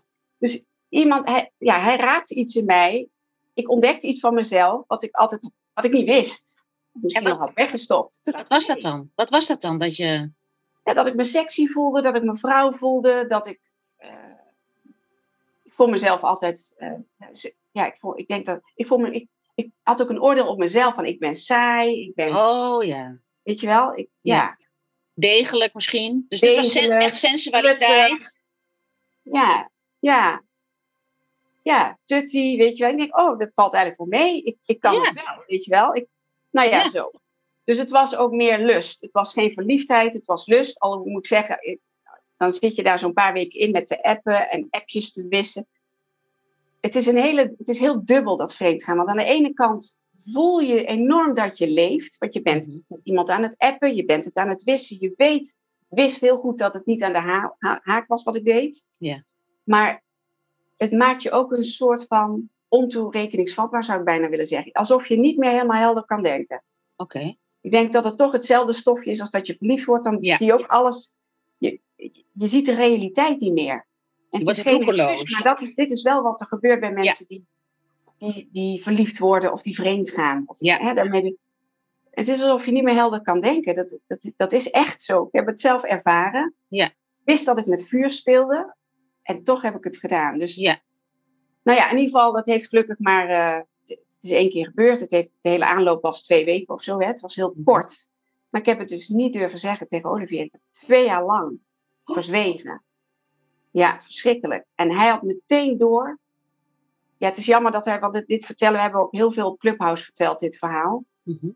Iemand, hij, ja, hij raakte iets in mij. Ik ontdekte iets van mezelf wat ik altijd had- wat ik niet wist. Misschien En wat- had weggestopt. Toen Wat was dat dan? Wat was dat dan? Dat je... ja, dat ik me sexy voelde, dat ik me vrouw voelde, dat ik. eh, ik voel mezelf altijd. eh, ja, ik, voel, ik denk dat. Ik, voel me, ik, ik had ook een oordeel op mezelf van ik ben saai, ik ben. Oh ja. Weet je wel? Ik, ja. Ja. Degelijk misschien. Dus dit was echt sensualiteit. ja, ja. Ja, tutty, weet je wel. Ik denk, oh, dat valt eigenlijk wel mee. Ik, ik kan Ja. het wel, weet je wel. Ik, nou ja, Ja. zo. Dus het was ook meer lust. Het was geen verliefdheid, het was lust. Al moet ik zeggen, ik- dan zit je daar zo'n paar weken in met te appen en appjes te wissen. Het, is een hele, het is heel dubbel dat vreemdgaan. Want aan de ene kant voel je enorm dat je leeft. Want je bent Mhm. met iemand aan het appen, je bent het aan het wissen. Je weet, wist heel goed dat het niet aan de ha- ha- haak was wat ik deed. Ja. Maar het maakt je ook een soort van ontoerekeningsvatbaar, zou ik bijna willen zeggen. Alsof je niet meer helemaal helder kan denken. Oké. Ik denk dat het toch hetzelfde stofje is als dat je verliefd wordt. Dan Ja. zie je ook alles. Je, je ziet de realiteit niet meer. En het is geen roekeloos. excuus, maar dat is, dit is wel wat er gebeurt bij mensen die, die, die verliefd worden of die vreemd gaan. Of, Ja. hè, daarmee het is alsof je niet meer helder kan denken. Dat, dat, dat is echt zo. Ik heb het zelf ervaren. Ja. Ik wist dat ik met vuur speelde. En toch heb ik het gedaan. Dus Ja. nou ja, in ieder geval, dat heeft gelukkig maar. eh, het is één keer gebeurd. Het heeft, de hele aanloop was twee weken of zo. Hè. Het was heel Mhm. kort. Maar ik heb het dus niet durven zeggen tegen Olivier. Ik heb twee jaar lang verzwegen. Ja, verschrikkelijk. En hij had meteen door. Ja, het is jammer dat hij, want dit, vertellen, we hebben ook heel veel op Clubhouse verteld, dit verhaal. Mhm.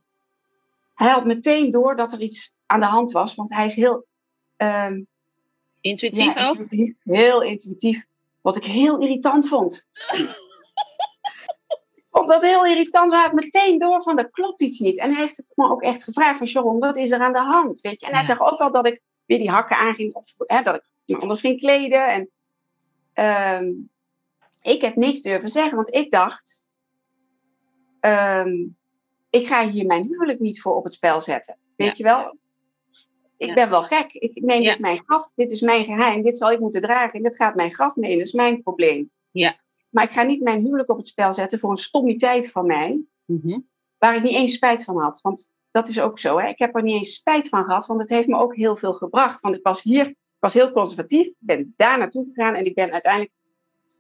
Hij had meteen door dat er iets aan de hand was, want hij is heel. ehm, Intuïtief ja, ook? intuïtief, heel intuïtief. Wat ik heel irritant vond. Ik vond dat heel irritant. Hij had meteen door van, er klopt iets niet. En hij heeft het me ook echt gevraagd van, Sharon, wat is er aan de hand? Weet je? En hij zag ook wel dat ik weer die hakken aanging. Of hè, dat ik me anders ging kleden. En, ehm, ik heb niks durven zeggen, want ik dacht... ehm, ik ga hier mijn huwelijk niet voor op het spel zetten. Weet Ja. je wel? Ik Ja. ben wel gek. Ik neem Ja. dit mijn graf. Dit is mijn geheim. Dit zal ik moeten dragen. En dit gaat mijn graf mee. Dat is mijn probleem. Ja. Maar ik ga niet mijn huwelijk op het spel zetten voor een stommiteit van mij. Mhm. Waar ik niet eens spijt van had. Want dat is ook zo. Hè? Ik heb er niet eens spijt van gehad. Want het heeft me ook heel veel gebracht. Want ik was hier. Ik was heel conservatief. Ik ben daar naartoe gegaan. En ik ben uiteindelijk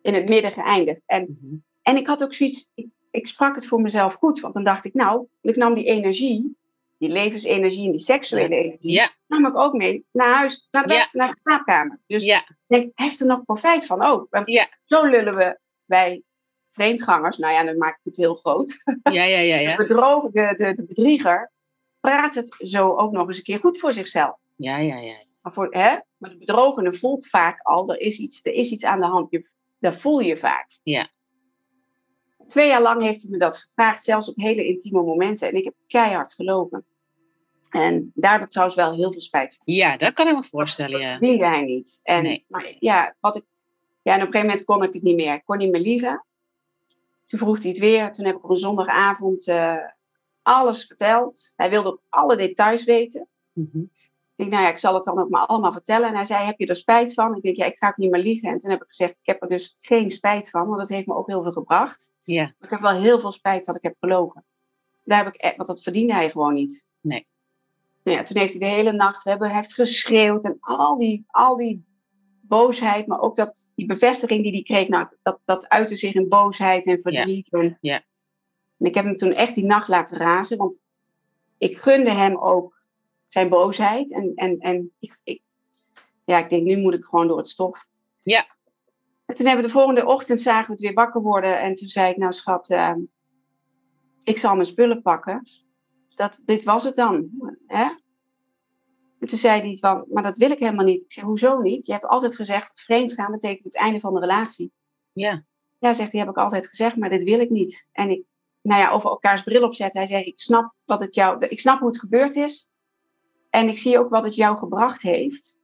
in het midden geëindigd. En Mhm. en ik had ook zoiets, ik, ik sprak het voor mezelf goed. Want dan dacht ik, nou, ik nam die energie, die levensenergie en die seksuele energie, Ja, nam ik ook mee naar huis, naar de, Ja. naar de slaapkamer. Dus ja, ik denk, heeft er nog profijt van ook? Want Ja. zo lullen we bij vreemdgangers, nou ja, dan maak ik het heel groot. ja, ja, ja, De, ja. de, de, de bedrieger praat het zo ook nog eens een keer goed voor zichzelf. Ja, ja, ja. Maar, voor, hè? maar de bedrogene voelt vaak al, er is iets, er is iets aan de hand. Je, dat voel je vaak. Ja. Twee jaar lang heeft hij me dat gevraagd, zelfs op hele intieme momenten. En ik heb keihard gelogen. En daar heb ik trouwens wel heel veel spijt van. Ja, dat kan ik me voorstellen, Dat ja. verdiende hij niet. En, Nee. Maar ja, wat ik, ja, en op een gegeven moment kon ik het niet meer. Ik kon niet meer liegen. Toen vroeg hij het weer. Toen heb ik op een zondagavond eh, alles verteld. Hij wilde ook alle details weten. Mhm. Denk, nou ja, ik zal het dan ook maar allemaal vertellen. En hij zei, heb je er spijt van? Ik denk, ja, ik ga ook niet meer liegen. En toen heb ik gezegd, ik heb er dus geen spijt van, want dat heeft me ook heel veel gebracht. Ja, Maar ik heb wel heel veel spijt dat ik heb gelogen. Daar heb ik, e- want dat verdiende hij gewoon niet. Nee. Nou ja, toen heeft hij de hele nacht, we hebben, hij heeft geschreeuwd en al die, al die boosheid, maar ook dat, die bevestiging die hij kreeg, nou, dat, dat uitte zich in boosheid en verdriet. En, Ja. en ik heb hem toen echt die nacht laten razen, want ik gunde hem ook zijn boosheid. En, en, en ik, ik, ja, ik denk, nu moet ik gewoon door het stof. Ja. En toen hebben we de volgende ochtend zagen we het weer wakker worden. En toen zei ik, nou schat, eh, ik zal mijn spullen pakken. Dat, dit was het dan. Hè? En toen zei hij van, maar dat wil ik helemaal niet. Ik zei, hoezo niet? Je hebt altijd gezegd dat vreemd gaan betekent het einde van de relatie. ja, Ja, zegt hij, heb ik altijd gezegd, maar dit wil ik niet. En ik, nou ja, over elkaars bril opzetten. Hij zegt, ik snap, wat het jou, ik snap hoe het gebeurd is. En ik zie ook wat het jou gebracht heeft.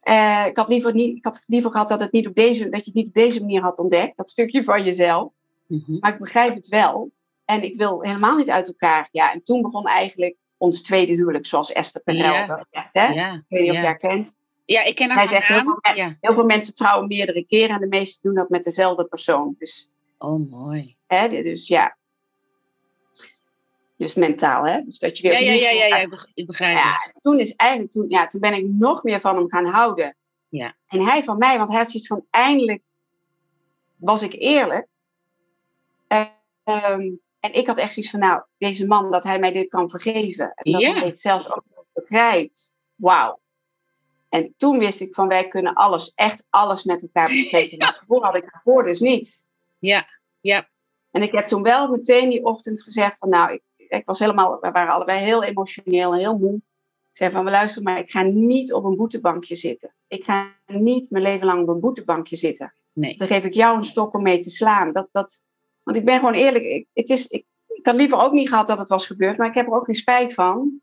Eh, ik, had liever niet, ik had liever gehad dat, het niet op deze, dat je het niet op deze manier had ontdekt. Dat stukje van jezelf. Mhm. Maar ik begrijp het wel. En ik wil helemaal niet uit elkaar. Ja, en toen begon eigenlijk ons tweede huwelijk, zoals Esther Perel Ja. dat zegt. Hè? ja. Ik weet niet of je ja. haar kent. Ja, ik ken haar Hij zegt heel naam. veel- Ja. Heel veel mensen trouwen meerdere keren en de meesten doen dat met dezelfde persoon. Dus Oh, mooi. Hè, dus ja. Dus mentaal, hè? Dus dat je weer Ja, ja, ja, ja, ja, ik beg- ik begrijp Ja, het. toen is eigenlijk toen, ja, toen ben ik nog meer van hem gaan houden. Ja. En hij van mij, want hij had zoiets van eindelijk was ik eerlijk. Eh, ehm, en ik had echt zoiets van, nou, deze man, dat hij mij dit kan vergeven. En dat Ja. hij het zelfs ook begrijpt. Wauw. En toen wist ik van, wij kunnen alles, echt alles met elkaar bespreken. Dat gevoel had ik ervoor dus niet. Ja, ja. En ik heb toen wel meteen die ochtend gezegd van nou, ik, ik was helemaal, we waren allebei heel emotioneel en heel moe. Ik zei van, luister maar, ik ga niet op een boetebankje zitten. Ik ga niet mijn leven lang op een boetebankje zitten. Nee. Dan geef ik jou een stok om mee te slaan. Dat, dat, want ik ben gewoon eerlijk. Ik, het is, ik, ik had liever ook niet gehad dat het was gebeurd, maar ik heb er ook geen spijt van.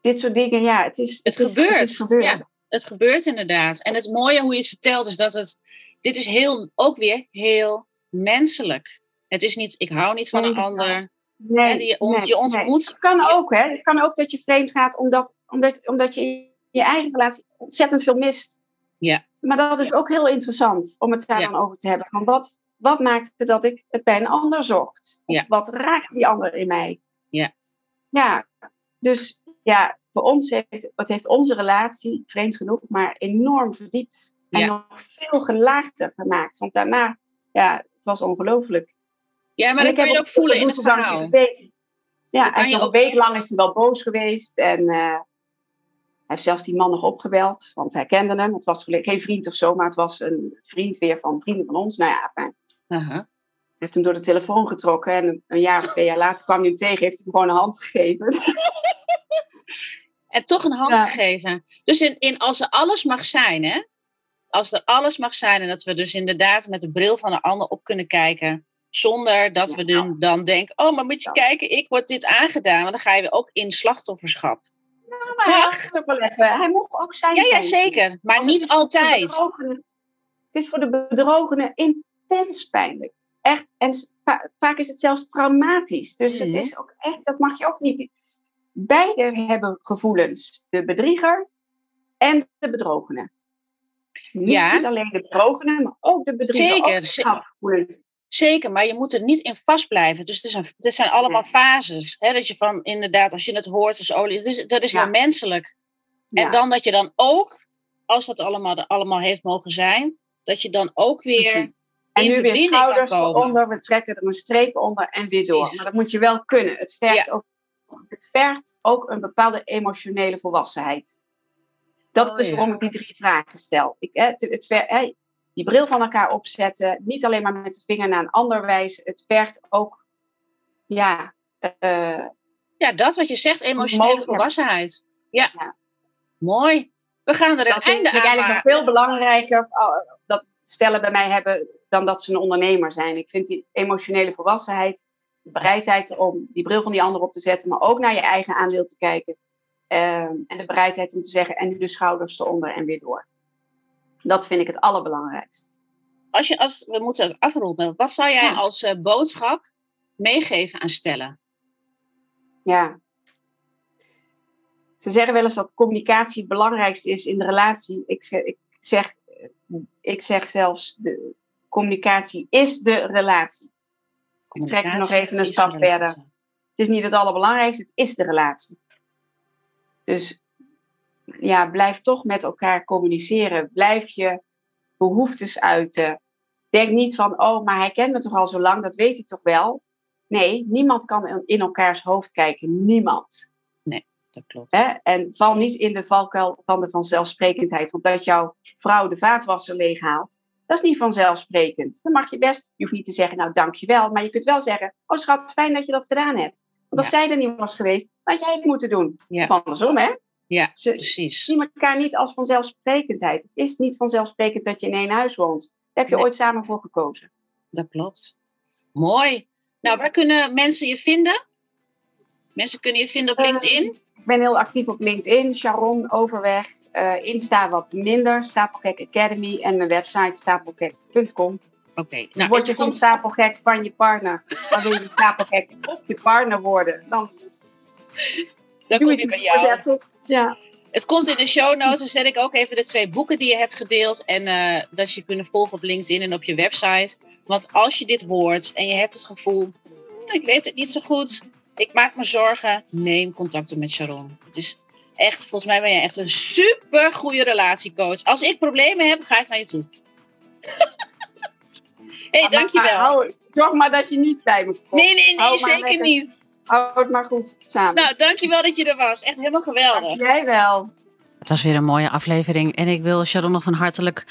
Dit soort dingen, ja, het is. Het gebeurt, is ja. Het gebeurt inderdaad. En het mooie hoe je het vertelt is dat het. Dit is heel, ook weer heel menselijk. Het is niet, ik hou niet van een ander. Nee, En je ont- nee, je ontmoet- nee. Het kan ook, hè? Het kan ook dat je vreemd gaat omdat, omdat, omdat je in je eigen relatie ontzettend veel mist. Ja. Maar dat is ook heel interessant om het daar Ja. dan over te hebben. Van wat, wat maakte dat ik het bij een ander zocht? Ja. Wat raakt die ander in mij? Ja. Ja, dus ja, voor ons heeft, wat heeft onze relatie, vreemd genoeg, maar enorm verdiept. En nog veel gelaagder gemaakt. Want daarna, ja, het was ongelooflijk. Ja, maar dat ik kan je ook voelen in het verhaal. gezeten. Ja, en nog ook- een week lang is hij wel boos geweest. En eh, hij heeft zelfs die man nog opgebeld, want hij kende hem. Het was geen vriend of zo, maar het was een vriend weer van vrienden van ons. Nou ja, fijn. Hij heeft hem door de telefoon getrokken. En een, jaar of twee jaar later kwam hij hem tegen. Heeft hem gewoon een hand gegeven. En toch een hand Ja. gegeven. Dus in, in als er alles mag zijn, hè? Als er alles mag zijn en dat we dus inderdaad met de bril van een ander op kunnen kijken. Zonder dat Ja, we dan, denken, oh, maar moet je kijken, ik word dit aangedaan. Want dan ga je weer ook in slachtofferschap. maar hij het wel even. Hij mocht ook zijn. Ja, ja, zeker. Maar het niet de altijd. Het is voor de bedrogenen intens pijnlijk. Echt. En va- vaak is het zelfs traumatisch. Dus het Mhm. is ook echt, dat mag je ook niet. Beide hebben gevoelens. De bedrieger en de bedrogene. Niet, Ja. niet alleen de bedrogene, maar ook de bedrieger. Zeker, Ook de. Zeker, maar je moet er niet in vast blijven. Dus het, is een, het zijn allemaal Nee. fases. Hè? Dat je van, inderdaad, als je het hoort als olie, dat is, dat is Ja. heel menselijk. En dan dat je dan ook, als dat allemaal, allemaal heeft mogen zijn, dat je dan ook weer precies. En in nu weer schouders komen. eronder, we trekken er een streep onder en weer door. Precies. Maar dat moet je wel kunnen. Het vergt, Ja. ook, het vergt ook een bepaalde emotionele volwassenheid. Dat Oh, is waarom ik die drie vragen stel. Ik, hè, het, het ver- hè, die bril van elkaar opzetten, niet alleen maar met de vinger naar een ander wijzen. Het vergt ook, ja, eh, Ja, dat wat je zegt, emotionele volwassenheid. Ja. Ja. Mooi. We gaan er dat een einde ik aan eigenlijk nog veel belangrijker dat stellen bij mij hebben dan dat ze een ondernemer zijn. Ik vind die emotionele volwassenheid, de bereidheid om die bril van die ander op te zetten, maar ook naar je eigen aandeel te kijken. Ehm, en de bereidheid om te zeggen, en nu de schouders eronder en weer door. Dat vind ik het allerbelangrijkste. Als je, als, we moeten het afronden. Wat zou jij Ja. als eh, boodschap meegeven aan stellen? Ja. Ze zeggen wel eens dat communicatie het belangrijkste is in de relatie. Ik zeg, ik zeg, ik zeg zelfs, de communicatie is de relatie. trek het nog even een stap verder. Het is niet het allerbelangrijkste, het is de relatie. Dus ja, blijf toch met elkaar communiceren. Blijf je behoeftes uiten. Denk niet van, oh, maar hij kent me toch al zo lang, dat weet hij toch wel. Nee, niemand kan in- elkaars hoofd kijken. Niemand. Dat klopt. Hè? En val niet in de valkuil van de vanzelfsprekendheid. Want dat jouw vrouw de vaatwasser leeghaalt, dat is niet vanzelfsprekend. Dan mag je best, je hoeft niet te zeggen, nou dankjewel. Maar je kunt wel zeggen, oh schat, fijn dat je dat gedaan hebt. Want als Ja. zij er niet was geweest, had jij het moeten doen. Ja. Of andersom, hè? Ja, Ze precies. zien elkaar niet als vanzelfsprekendheid. Het is niet vanzelfsprekend dat je in één huis woont. Daar heb je Nee. ooit samen voor gekozen. Dat klopt. Mooi. Nou, waar kunnen mensen je vinden? Mensen kunnen je vinden op Eh, LinkedIn. Ik ben heel actief op LinkedIn, Sharon Overweg. Eh, Insta wat minder, Stapelgek Academy en mijn website stapelgek.com. Oké. Nou, Nou, Word je soms komt, stapelgek van je partner, dan wil je stapelgek op je partner worden. Dan dan kom je je bij jou. Ja. Het komt in de show notes. Dan zet ik ook even de twee boeken die je hebt gedeeld. En eh, dat je kunnen volgen op LinkedIn en op je website. Want als je dit hoort en je hebt het gevoel, "Hmm, ik weet het niet zo goed. Ik maak me zorgen. Neem contact op met Sharon. Het is echt, volgens mij ben jij echt een super goede relatiecoach. Als ik problemen heb, ga ik naar je toe. hey, Maar- dankjewel. maar hou- Zorg maar dat je niet bij me komt. Nee, nee, nee, Hou zeker niet. Hou het maar goed samen. Nou, dankjewel dat je er was. Echt helemaal geweldig. Jij wel. Het was weer een mooie aflevering. En ik wil Sharon nog van hartelijk,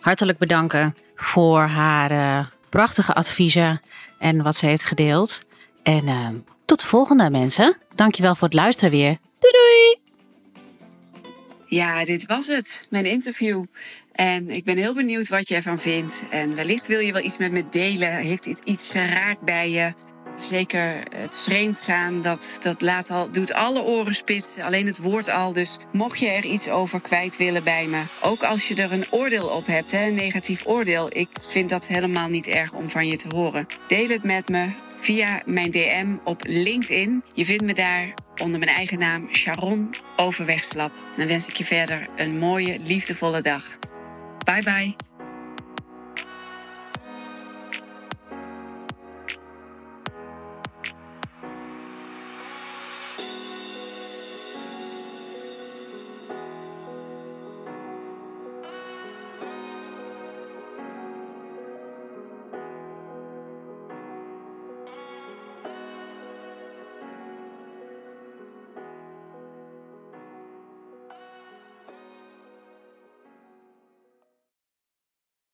hartelijk bedanken voor haar eh, prachtige adviezen en wat ze heeft gedeeld. En eh, tot de volgende mensen. Dankjewel voor het luisteren weer. Doei doei! Ja, dit was het, mijn interview. En ik ben heel benieuwd wat je ervan vindt. En wellicht wil je wel iets met me delen. Heeft dit iets geraakt bij je? Zeker het vreemdgaan, dat, dat laat al, doet alle oren spitsen. Alleen het woord al. Dus mocht je er iets over kwijt willen bij me. Ook als je er een oordeel op hebt, hè, een negatief oordeel. Ik vind dat helemaal niet erg om van je te horen. Deel het met me via mijn DM op LinkedIn. Je vindt me daar onder mijn eigen naam Sharon Overwegslap. Dan wens ik je verder een mooie, liefdevolle dag. Bye bye.